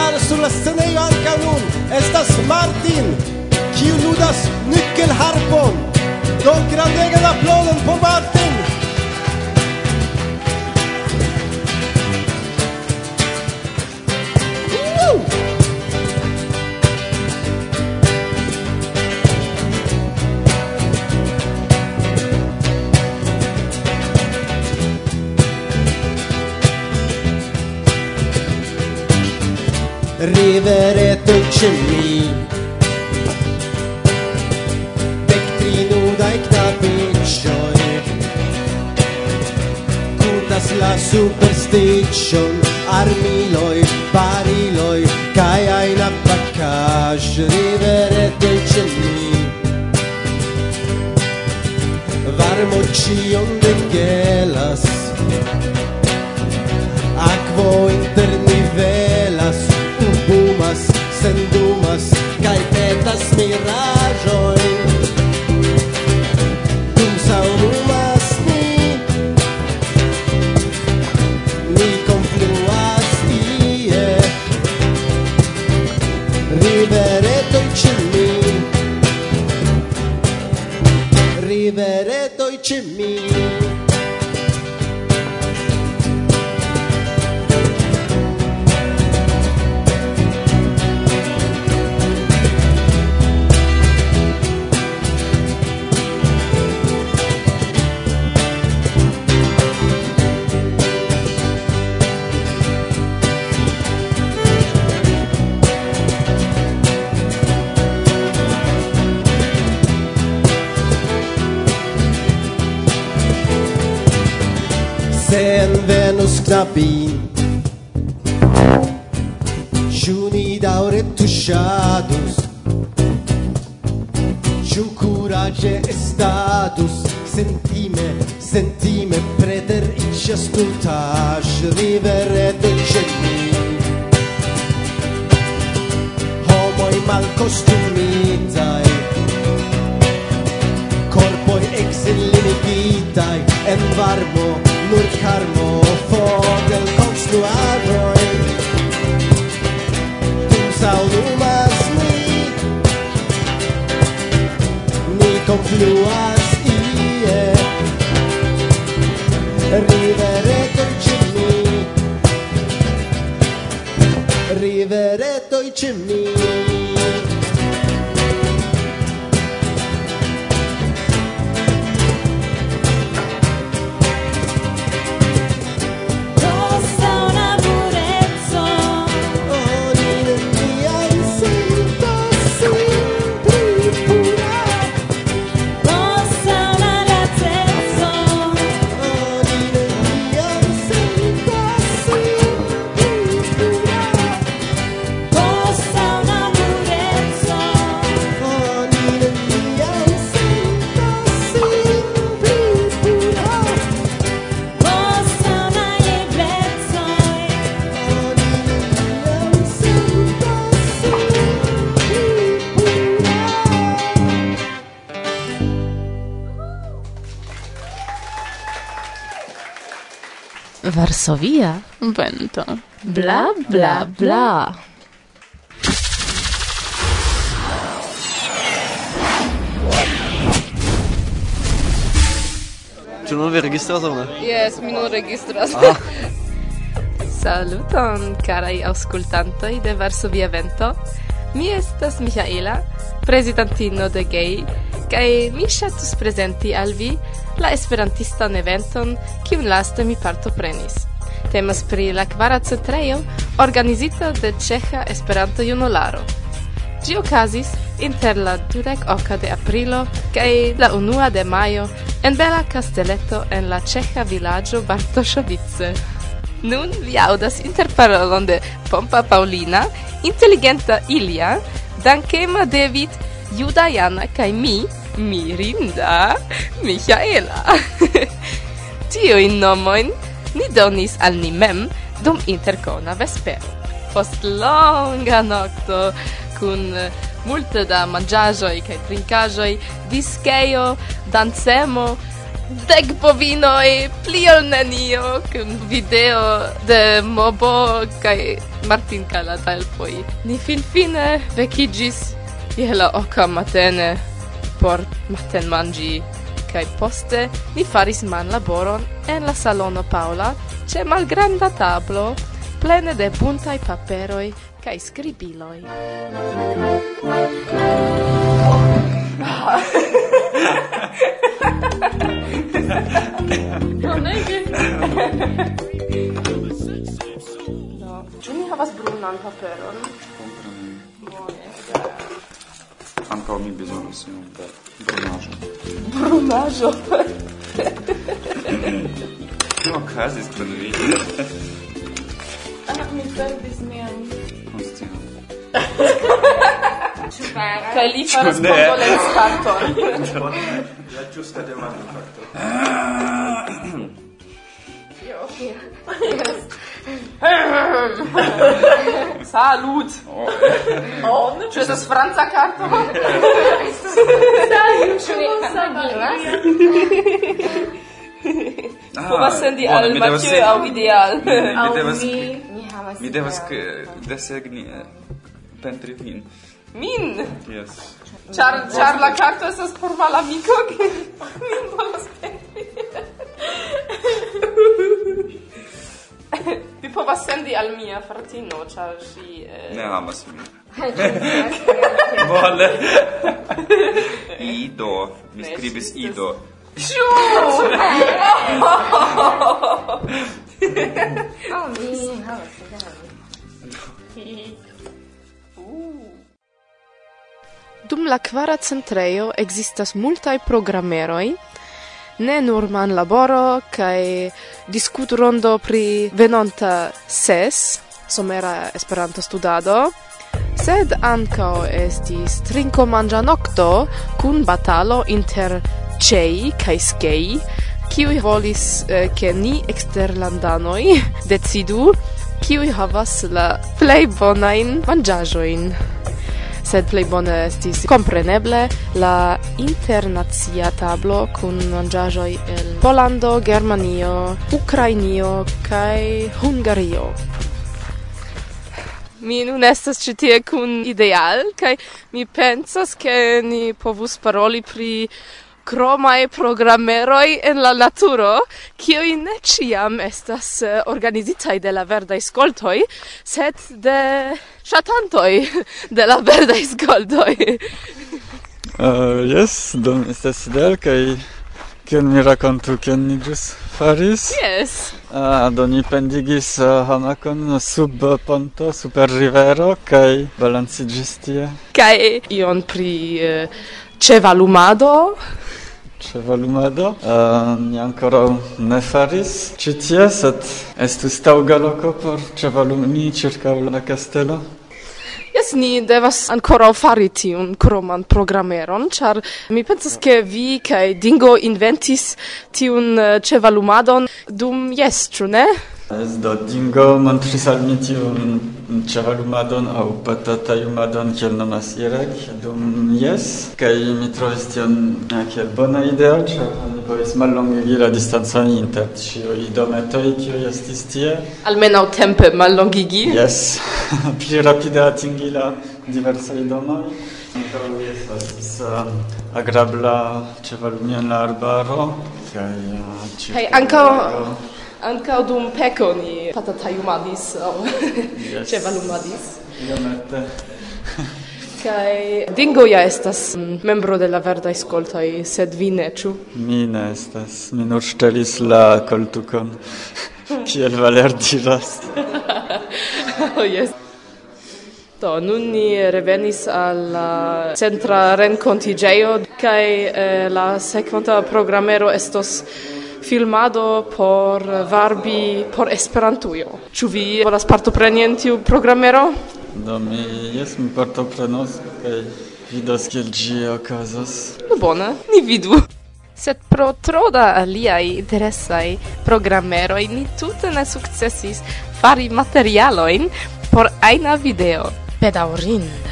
star sur la scenejo ankaŭ nun estas Martin, kiu ludas nyckelharpon. Do grandegan aplaudon por Martin! to me. Dek tri nudaj knabiĉoj Kutas la superstition Armiloj, bariloj kaj ajna pakaĵ Rivere de ĉe mi ci ascoltasci vivere decenni homoi mal costumitai corpoi exilimigitai en varmo nur carmo fo del construar varsovia vento bla bla bla Ĉu nun vi registras aŭ ne? Jes, mi nun registras. Ah. Saluton, caraj aŭskultantoj de Varsovia Vento. Mi estas Michaela, presidentino de GEI, kaj mi ŝatus prezenti al vi la esperantistan eventon kiun laste mi partoprenis. Temas pri la kvara centrejo organizita de Ĉeĥa Esperanto-Junularo. Ĝi okazis inter la dudek oka de aprilo kaj la unua de majo en bela kasteleto en la ĉeĥa vilaĝo Bartoŝovice. Nun vi aŭdas interparolon de Pompa Paulina, inteligenta Ilia, dankema David, juda Jana kaj mi, mirinda Michaela. Tiujn nomojn ni donis al ni mem dum interkona vespero. Post longa nocto, kun multe da mangiagioi cae trincagioi, disceio, dancemo, dec bovinoi, pli ol nenio, kun video de Mobo cae Martin Calatalpoi. Ni finfine vecigis je la oca matene por maten mangi kai poste ni faris man laboron en la salono Paula ce malgranda tablo plene de buntai paperoi kai scribiloi. Bonege! no, ĉu mi havas brunan paperon? Komprenu. Bone. Ankaŭ mi bezonas iom da Brunaĵo. Brunaĵo. Kio okazis kun vi? Ah, mi perdis mian. Konscion. Ĉu vere? Kaj li faras bonvolencarton. La ĝusta demando, fakto. Ah. Io. Jes. Salut! Oh, oh, On? Czy to jest Franca karto? Salut! Czy Ah, Povas sendi al Mathieu aŭ ideal. Aŭ mi, mi havas. Mi devas desegni pentri vin. Min? Yes. Char, char la carto estas por malamiko, ke min volas pentri vi povas sendi al mia fratino, ĉar ŝi... Eh... Ne amas min. Vole. Ido. Mi skribis Ido. Ĉu! Oh, mi havas oh, Dum la kvara centrejo ekzistas multaj programeroj, ne nur man laboro kaj diskutu rondo pri venonta ses somera Esperanto studado sed ankaŭ estis trinko manja nokto kun batalo inter Chei kaj Skei kiuj volis eh, ke ni eksterlandanoj decidu kiuj havas la plej bonajn manĝaĵojn sed plej bone estis kompreneble la internacia tablo kun manĝaĵoj el Polando, Germanio, Ukrainio kaj Hungario. Mi nun estas ĉi tie kun ideal kaj mi pensas ke ni povus paroli pri kromaj programeroj en la naturo, kiuj ne ĉiam estas eh, organizitaj de la verdaj skoltoj, sed de ŝatantoj de la verdaj skoltoj. Eh, uh, yes, don estas Sidel, kaj kion mi rakontu, kion ni ĵus faris? Yes! Uh, do ni pendigis uh, hamakon sub ponto, super rivero, kaj balanciĝis tie. Kaj ion pri uh, ĉevalumado ĉevalumado uh, ni ankoraŭ ne faris. Ĉi tie sed estus taŭga loko por ĉevalumi ĉirkaŭ la kastelo Yes, ni devas ancora fari tiun kroman programeron, char mi pensas ke vi kaj Dingo inventis tiun uh, cevalumadon dum, yes, ĉu ne? Ez do dingo montris al mi tiun ĉevalumadon aŭ patatajumadon kiel nomas Irek. Dum jes kaj mi trovis tion eh, kiel bona ideo ĉar mi povis mallongigi la distancon inter ĉiuj dometoj kiuj estis tie. Almenaŭ tempe mallongigi. Jes pli rapide atingi la diversaj domoj. Ankaŭ estas eh, agrabla ĉevalumion la arbaro kaj eh, kaj ankaŭ ankaŭ dum peko ni patatajumadis aŭ yes. ĉevalumadis. Iomete. Kai Dingo ja estas membro de la Verdaj Skoltoj, sed vi ne ĉu? Mi ne estas, mi nur ŝtelis la koltukon. Kiel Valer diras. oh, yes. Do, nun ni revenis al la centra rencontigeio, kai eh, la sequanta programero estos filmado por varbi por Esperantujo. Ĉu vi volas partopreni en tiu programero? Do mi jes mi partoprenos kaj vidos kiel ĝi okazos No bone, ni vidu. Sed pro tro da aliaj interesaj programeroj ni tute ne sukcesis fari materialojn por ajna video. Bedaŭrinde.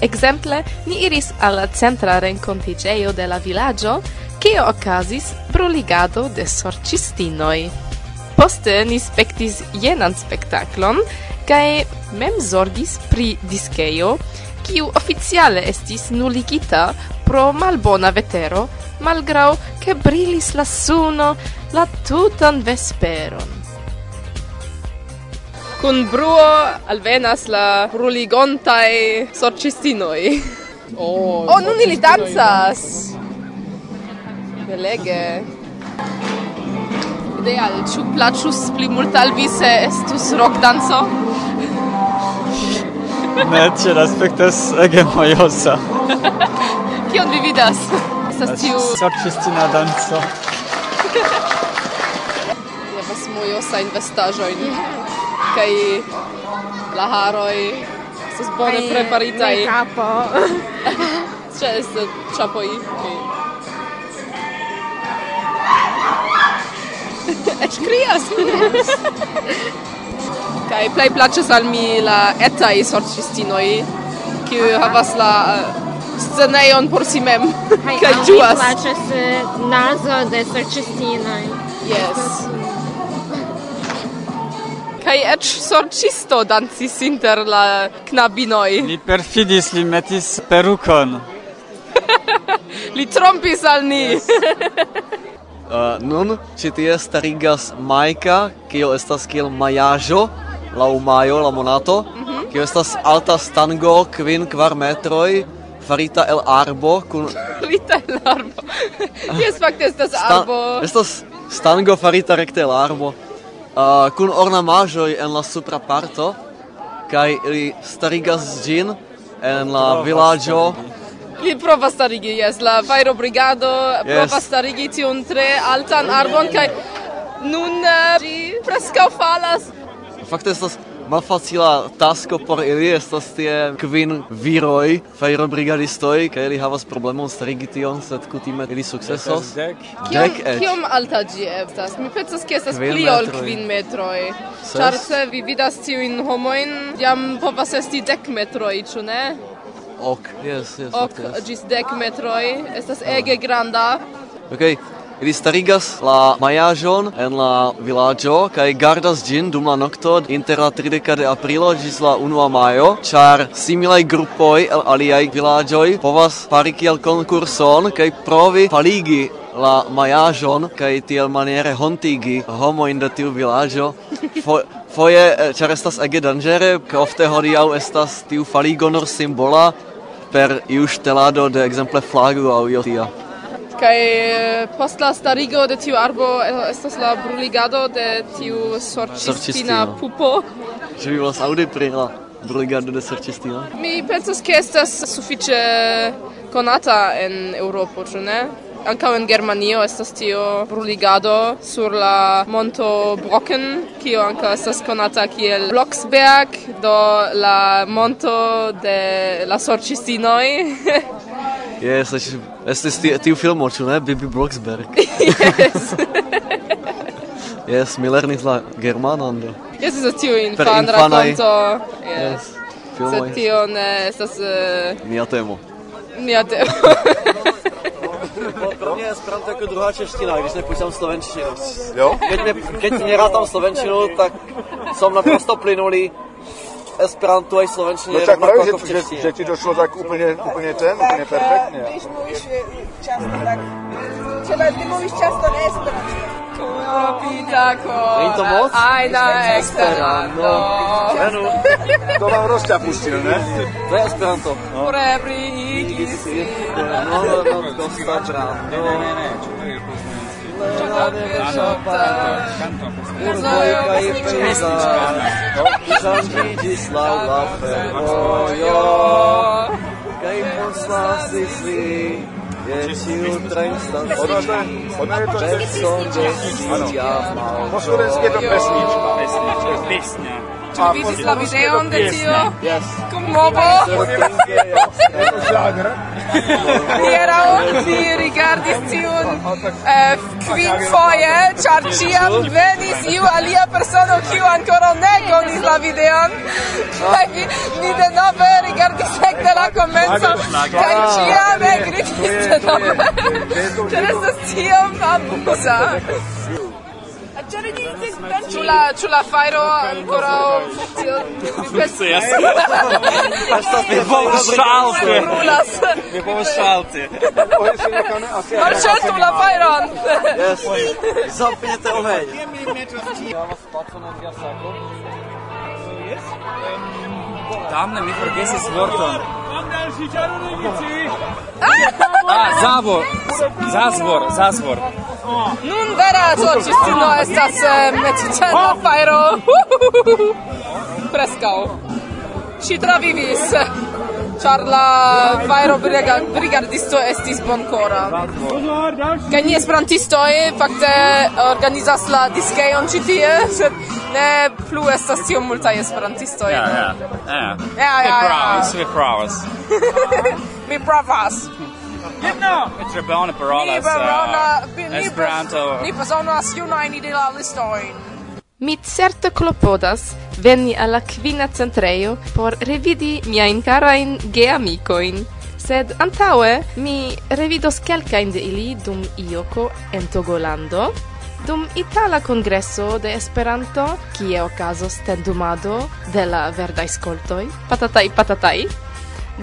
Ekzemple, ni iris al la centra renkontiĝejo de la vilaĝo, kio okazis proligado de sorcistinoi. Poste ni spectis jenan spektaklon kai mem zorgis pri diskejo, kiu oficiale estis nuligita pro malbona vetero, malgrau che brilis la suno la tutan vesperon. Kun bruo alvenas la ruligontai sorcistinoi. Oh, oh nun ili danzas! Belege. Ideal, ciu plaĉus pli mult al vi se estus rockdanco? ne, ce l'aspectas ege mojosa. Kion vi vidas? Estas tiu... Sorcistina danco. Havas mojosa vestaĵojn. Kaj la haroj estas bone preparitaj. Capo. kapo. Ĉe estas ĉapoj. Eĉ krias. Kaj plej plaĉas al mi la etaj sorĉistinoj, kiuj havas la eh, scenejon por si mem kaj ĝuas. Kaj plaĉas nazo de sorĉistinoj. Yes. Kaj eĉ sorĉisto dancis inter la knabinoj. Li perfidis, li metis perukon. li trompis al ni. Yes. Uh, nun ĉi tie starigas Majka, kio estas kiel majaĵo laŭ majo la monato, mhm. kio estas alta stango kvin kvar metroj farita el arbo kun farita el arbo. Jes fakte estas arbo. Estas stango farita rekte el arbo. Uh, kun ornamaĵoj en la supra parto kaj ili starigas ĝin en la vilaĝo vi provas starigi, jes, la fajrobrigado yes. provas starigi tiun tre altan arbon, kaj nun eh, ĝi preskaŭ falas. Fakte estas malfacila tasko por ili estas tie kvin viroj, fajrobrigadistoj, kaj ili havas problemon starigi tion, sed kutime ili sukcesos. Dek eĉ. Kiom alta ĝi estas? Mi pensas, ke estas pli ol kvin metroj. Ĉar se vi vidas tiujn homojn, jam povas esti dek metroj, ĉu ne? ok, yes, yes, ok, ok yes. gis dec metroi, estas ege granda. Ok, Ili starigas la majajon en la vilaĝo kaj gardas ĝin dum la nokto inter la 30 de aprilo ĝis la 1 majo, ĉar similaj grupoj el aliaj vilaĝoj povas fari kiel konkurson kaj provi faligi la majajon kaj tiel maniere hontigi homojn de tiu vilaĝo. Fo foje, eh, ĉar estas ege danĝere, ofte hodiaŭ estas tiu faligo nur simbola per iu stelado de exemple flago au io tia. Kaj post la starigo de tiu arbo estas la bruligado de tiu sorcistina pupo. Ĉu vi volas aŭdi pri la bruligado de sorcistina? Mi pensas ke estas sufiĉe konata en Eŭropo, ĉu ne? Ankaŭ en Germanio estas tio bruligado sur la monto Brocken, kio ankaŭ estas konata kiel Blocksberg, do la monto de la sorĉistinoj. yes, estis tiu filmo, ĉu ne? Bibi Blocksberg. yes. yes, mi lernis la germanan do. Yes, estas tiu infan rakonto. Yes. yes. Sed tio ne estas... Uh... Mia temo. Mia temo. Pro mě Esperanto jako druhá čeština, když nepoužívám slovenštinu. Jo? Keď, ne, keď nerátám slovenštinu, tak som naprosto plynulý. Esperanto aj slovenštině No je tak právě, jako že, že, ti došlo tak úplně, úplně ten, úplně perfektně. Když mluvíš často, tak třeba ty mluvíš často neesperanto. Pitaco Aida Esperanto. Venu. To tia pustio, ne? Ve Esperanto. Pure brigis. No, no, no, no, sta grando Ne, ne, ne, ču ne je pustio Zangiĝis laŭ la fervojo kaj forlasis lin Ona, ona je to Bez sonde, bez sonde, bez sonde, bez sonde, bez sonde, bez Ĉu vi vidis la videon de tio? Yes. Kun Bobo? Hieraŭ vi rigardis tiun eh, kvin foje, ĉar ĉiam venis iu alia persono kiu ankoraŭ ne konis la videon. Kaj ni denove rigardis ekde la komenco kaj ĉiam ekridis denove. Ĉar estas tiom amuza. Czernicy! Ĉu la ĉu la fajro ankoraŭ funkcias? Mi povas ŝalti. Mi povas ŝalti. Marŝaltu la fajron. Jes. Zapnite olej. Tamne mi forgesis vorton. Ah, zavor, zazvor, zazvor. Nun vera sorĉistino estas eh, meticeno fajro. Preskaŭ. Ŝi travivis, ĉar la fajro brigardisto estis bonkora. Kaj ni esperantistoj fakte organizas la diskejon ĉi tie, sed ne plu estas tiom multaj esperantistoj. Ja, ja. Ja, ja. Mi pravas, mi pravas. Mi pravas. Himno! Trebona parolas. Ni eh, parola... Esperanto. Ni bezonas junajn de la listojn. Mi certe klopodas veni alla kvina centrejo por revidi miajn karajn geamikojn, sed antaŭe mi revidos kelkajn de ili dum Ioko en Togolando, dum Itala Kongreso de Esperanto, kie okazos tendumado de la verdaj skoltoj, patataj patataj,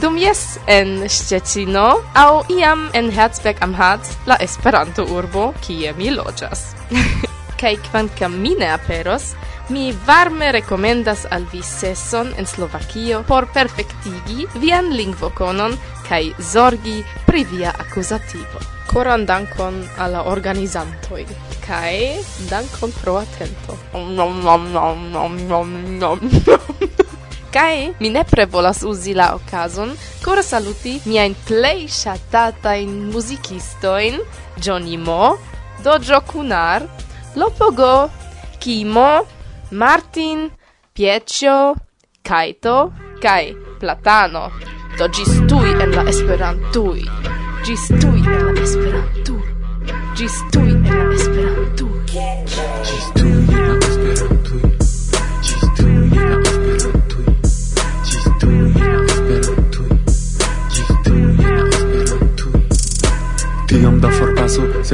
dum jes en Szczecino au iam en Herzberg am Harz, la Esperanto urbo kie mi loĝas. kaj kvankam mi ne aperos, mi varme rekomendas al vi seson en Slovakio por perfektigi vian lingvokonon kaj zorgi pri via akuzativo. Koran dankon al la organizantoj kaj dankon pro atento. Nom nom nom nom nom nom. nom. Cae mi nepre volas uzi la occasion cor saluti mia in miain plei shatatain musicistoin Johnny Mo, Dojo Kunar, Lopogo, Kimo, Martin, Pieccio, Kaito, kai Platano. Do gis tui en la Esperantui. Gis tui en la Esperantui. Gis tui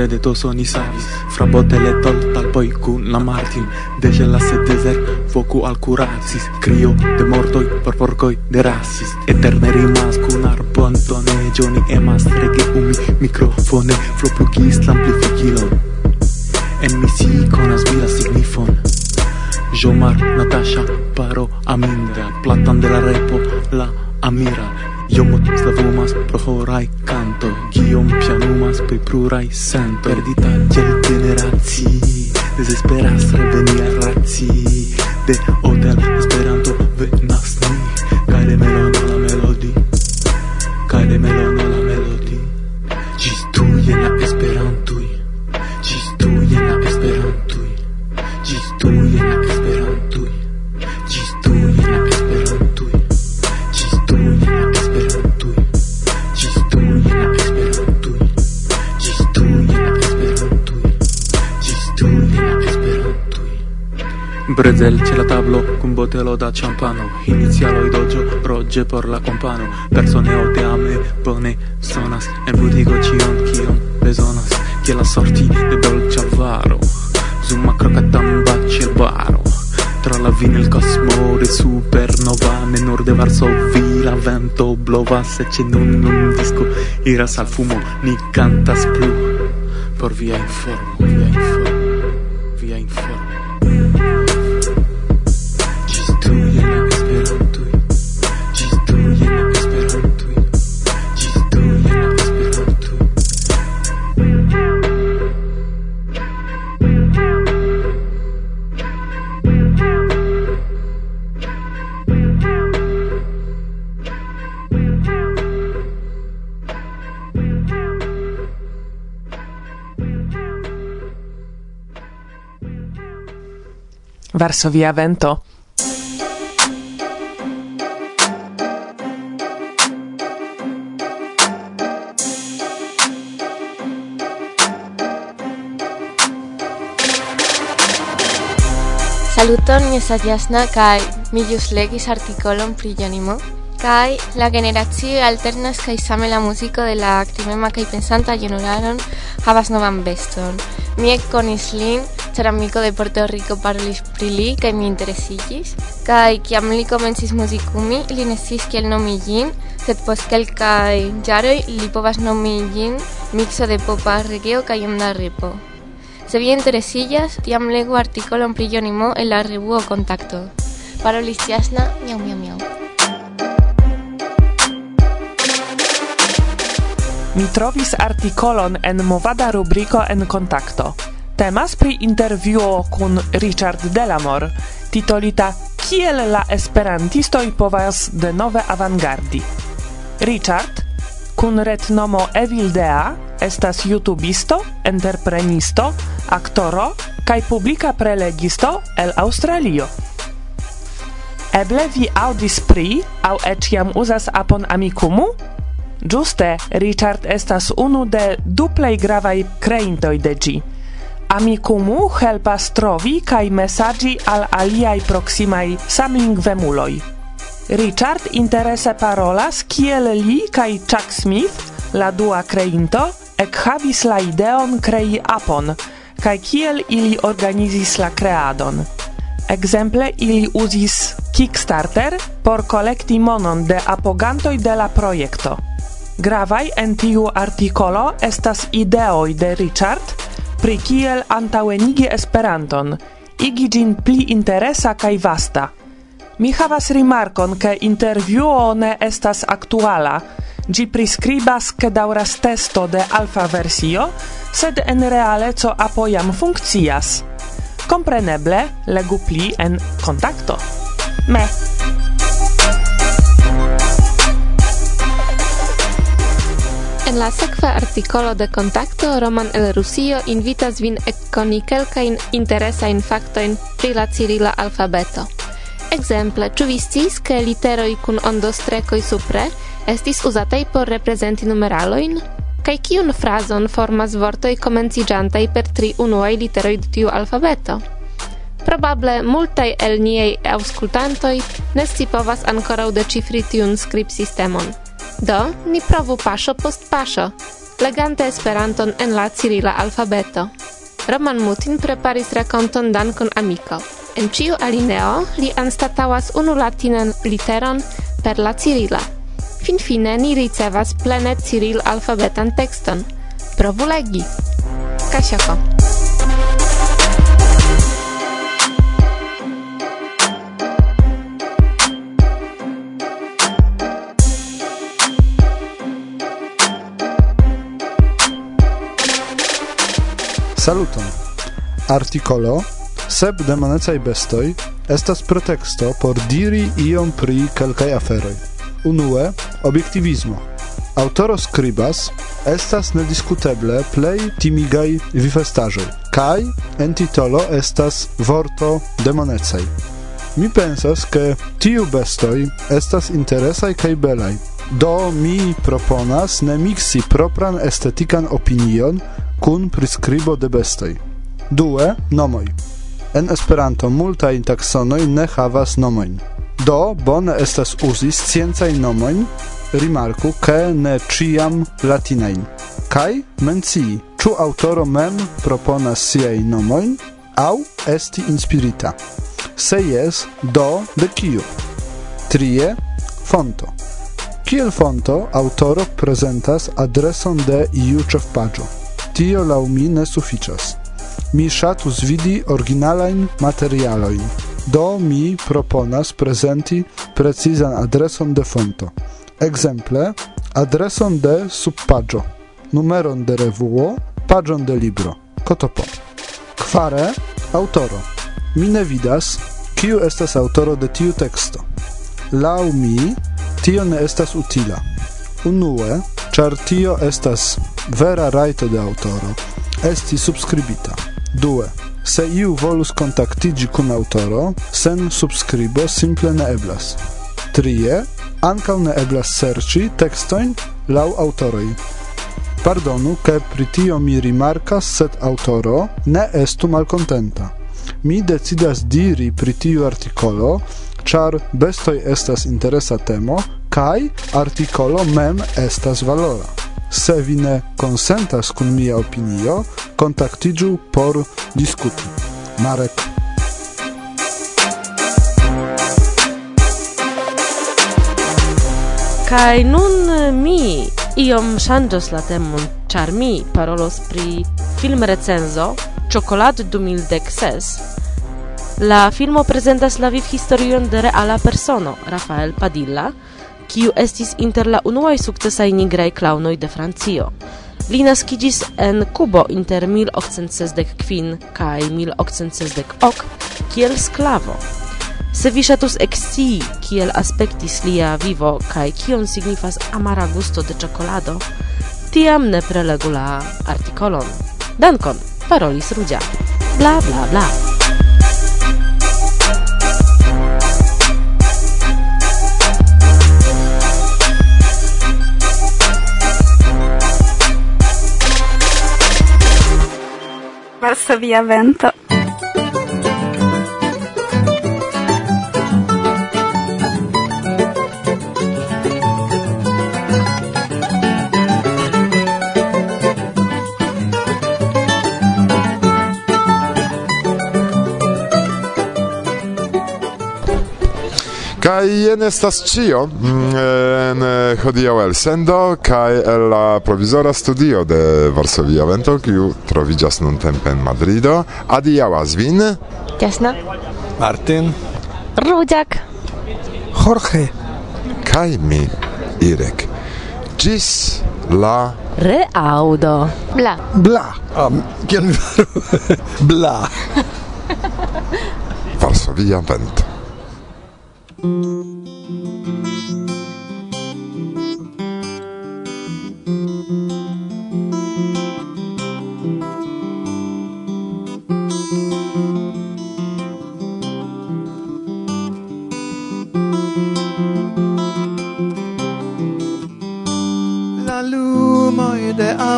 sedeto soni savis Fra botele tot talpoi cun la martin. Deje la se desert focu al curatis Crio de mortoi por porcoi de rasis. Eterne rimas cun arpontone Johnny emas rege umi microfone Flo plugis l'amplificilon. En misi conas vira signifon. Jomar, Natasha, paro, aminda Platan de la repo, la amira. Io Iom slavumas pro horaj kanto Kiom pianumas pri pluraj sento Perdita tiel generaci Desesperas reveni al De odel Denzel c'è la tablo con botello da champano Inizialo i dojo, roge por la compano. Personeo te ame, bone sonas. En budigo cion, cion bezonas Che la sorti de dolce avaro. Zuma crocatamba cerbaro Tra la vin il cosmo de supernova. Menor de Varsovi la vento blova. Se c'è nun un disco, iras al fumo. Ni cantas plu. Por via informo, via informo. Varsovia vento. Saluton, mi estas Jasna kaj mi jus legis artikolon pri Jonimo kaj la generacio alternas kai same la muziko de la aktivema kaj pensanta junularon havas novan veston. Mi ekkonis lin ĉar amiko de Puerto Rico parlis pri li kaj mi interesiĝis. Kaj kiam li komencis muzikumi, li ne sciis kiel nomi ĝin, sed post kelkaj jaroj li povas nomi ĝin mikso de popa regeo kaj onda repo. Se vi interesiĝas, tiam legu artikolon pri Jonimo en la revuo Kontakto. Parolis Jasna, miau miau miau. Mi trovis artikolon en movada rubriko en kontakto. Temas pri intervjuo kun Richard Delamor, titolita Kiel la esperantistoj povas de nove avangardi. Richard, kun retnomo Evildea, estas youtubisto, entreprenisto, aktoro kaj publika prelegisto el Aŭstralio. Eble vi aŭdis pri aŭ eĉ jam uzas apon amikumu? Ĝuste, Richard estas unu de du plej gravaj kreintoj de ĝi. Amikumu helpas trovi kaj mesaĝi al aliaj proksimaj samlingvemuloj. Richard interese parolas kiel li kaj Chuck Smith, la dua kreinto, ekhavis la ideon krei apon, kaj kiel ili organizis la kreadon. Ekzemple ili uzis Kickstarter por kolekti monon de apogantoj de la projekto. Gravaj en tiu artikolo estas ideoj de Richard, pri kiel antaŭenigi Esperanton, igi ĝin pli interesa kaj vasta. Mi havas rimarkon, ke intervjuo ne estas aktuala, Gi priskribas ke dauras testo de alfa versio, sed en reale co apoiam funkcias. Kompreneble, legu pli en kontakto. Me. En la sekva artikolo de Kontakto Roman el Rusio invitas vin ekkoni kelkajn interesajn faktojn pri la cirila alfabeto. Ekzemple, ĉu vi sciis, ke literoj kun ondostrekoj supre estis uzataj por reprezenti numeralojn? Kaj kiun frazon formas vortoj komenciĝantaj per tri unuaj literoj de tiu alfabeto? Probable multaj el niaj aŭskultantoj ne scipovas ankoraŭ deĉifri tiun skribsistemon. Do, ni provu paŝo post paŝo, legante Esperanton en la cirila alfabeto. Roman Mutin preparis rakonton dankon amiko. En ciu alineo li anstatawas unu latinan literon per la cirila. Finfine ni ricevas plene ciril alfabetan tekston. Provu legi. Kasiako. Saluton! Articolo sep de manecaj bestoj estas pretexto por diri iom pri kelkaj aferoj. Unue, objektivismo. Autoro skribas estas nediskuteble plej timigaj vifestaĵoj kaj entitolo estas vorto de manecaj. Mi pensas ke tiu bestoj estas interesaj kaj belaj. Do mi proponas ne miksi propran estetikan opinion kun priskribo de bestoj. Due, nomoj. En Esperanto multaj taksonoj ne havas nomojn. Do bone estas uzi sciencaj nomojn, rimarku ke ne ĉiam latinajn. Kaj mencii, ĉu aŭtoro mem proponas siajn nomojn aŭ esti inspirita. Se jes, do de kiu? Trie, fonto. Kiel fonto aŭtoro prezentas adreson de iu ĉefpaĝo. Tio lau mi ne suficias. Mi ŝatus vidi originalajn materialojn. Do mi proponas prezenti precizan adreson de fonto. Ekzemple, adreson de subpaĝo, numeron de revuo, paĝon de libro. Kotopo. Kvare autoro. Mi ne vidas kiu estas autoro de tiu teksto. Lau mi tio ne estas utila. Unue, char tio estas vera raito de autoro, esti subscribita. 2. Se iu volus kontaktigi kun autoro, sen subscribo simple ne eblas. 3. Ankaŭ ne eblas serĉi tekstojn laŭ autoroi. Pardonu, ke pritio mi rimarkas, sed aŭtoro ne estu malcontenta. Mi decidas diri pri tiu artikolo, ĉar bestoj estas interesa temo kai articolo mem estas valora. Se vi ne consentas kun mia opinio, kontaktiĝu por diskuti. Marek Kai nun eh, mi iom ŝanĝos la temon, ĉar mi parolos pri filmrecenzo Chocolate 2016. La filmo prezentas la vivhistorion de reala persono Rafael Padilla, kiu estis inter la unuaj sukcesaj nigraj klaunoj de Francio. Li naskiĝis en Kubo inter 1865 kaj 1868 kiel sklavo. Se vi ŝatus ekscii, kiel aspektis lia vivo kaj kion signifas amara gusto de ĉokolado, tiam ne prelegu la artikolon. Dankon, parolis Rudia. Bla bla bla. corso via vento. Kaj jen estas ĉio. Mm, en eh, hodiaŭ el sendo kaj el la provizora studio de Varsovia Vento, kiu troviĝas nuntempe en Madrido. Adiaŭas vin Jasna Martin Rudziak Jorge kaj mi Irek. Ĝis la reaŭdo. Bla. Bla. Um, kion Bla. Varsovia Vento.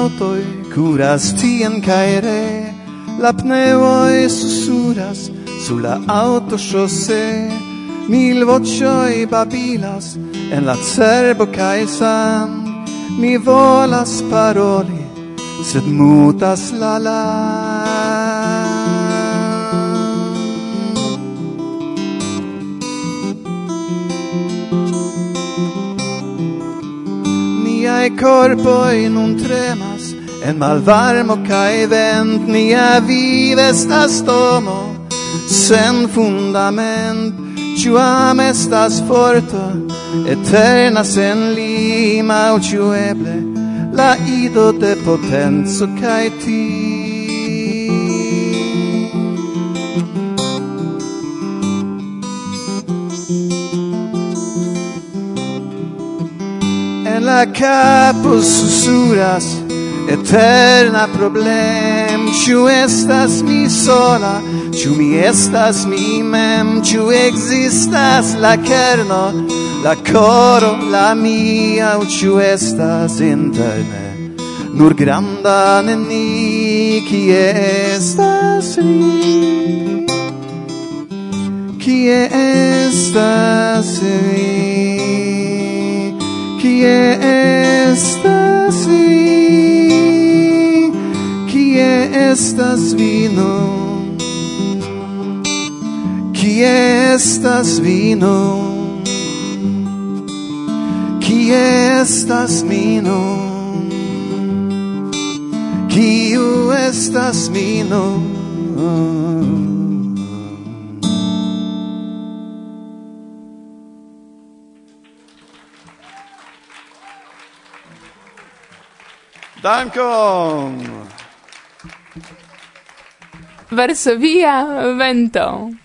autoi curas tien caere la pneoi susuras sur la aŭtoŝose mil vocioi babilas en la cerbo kaj mi volas paroli sed mutas la la. Niai corpoi nun trema En malvarmo kaj vent nia vive estas domo sen fundament Ciu am estas forto eterna sen lima o ciu eble la ido de potenzo kaj ti. En la capo susuras Eterna problem, ciu estas mi sola, ciu mi estas mi mem, ciu existas la kerno, la coro, la mia, o ciu estas interne, nur granda neni, kie estas vi, kie estas vi, kie estas vi, estas vino. Kie estas vino? Kie estas vino Kiu estas vino Dankon! Varsovia vento.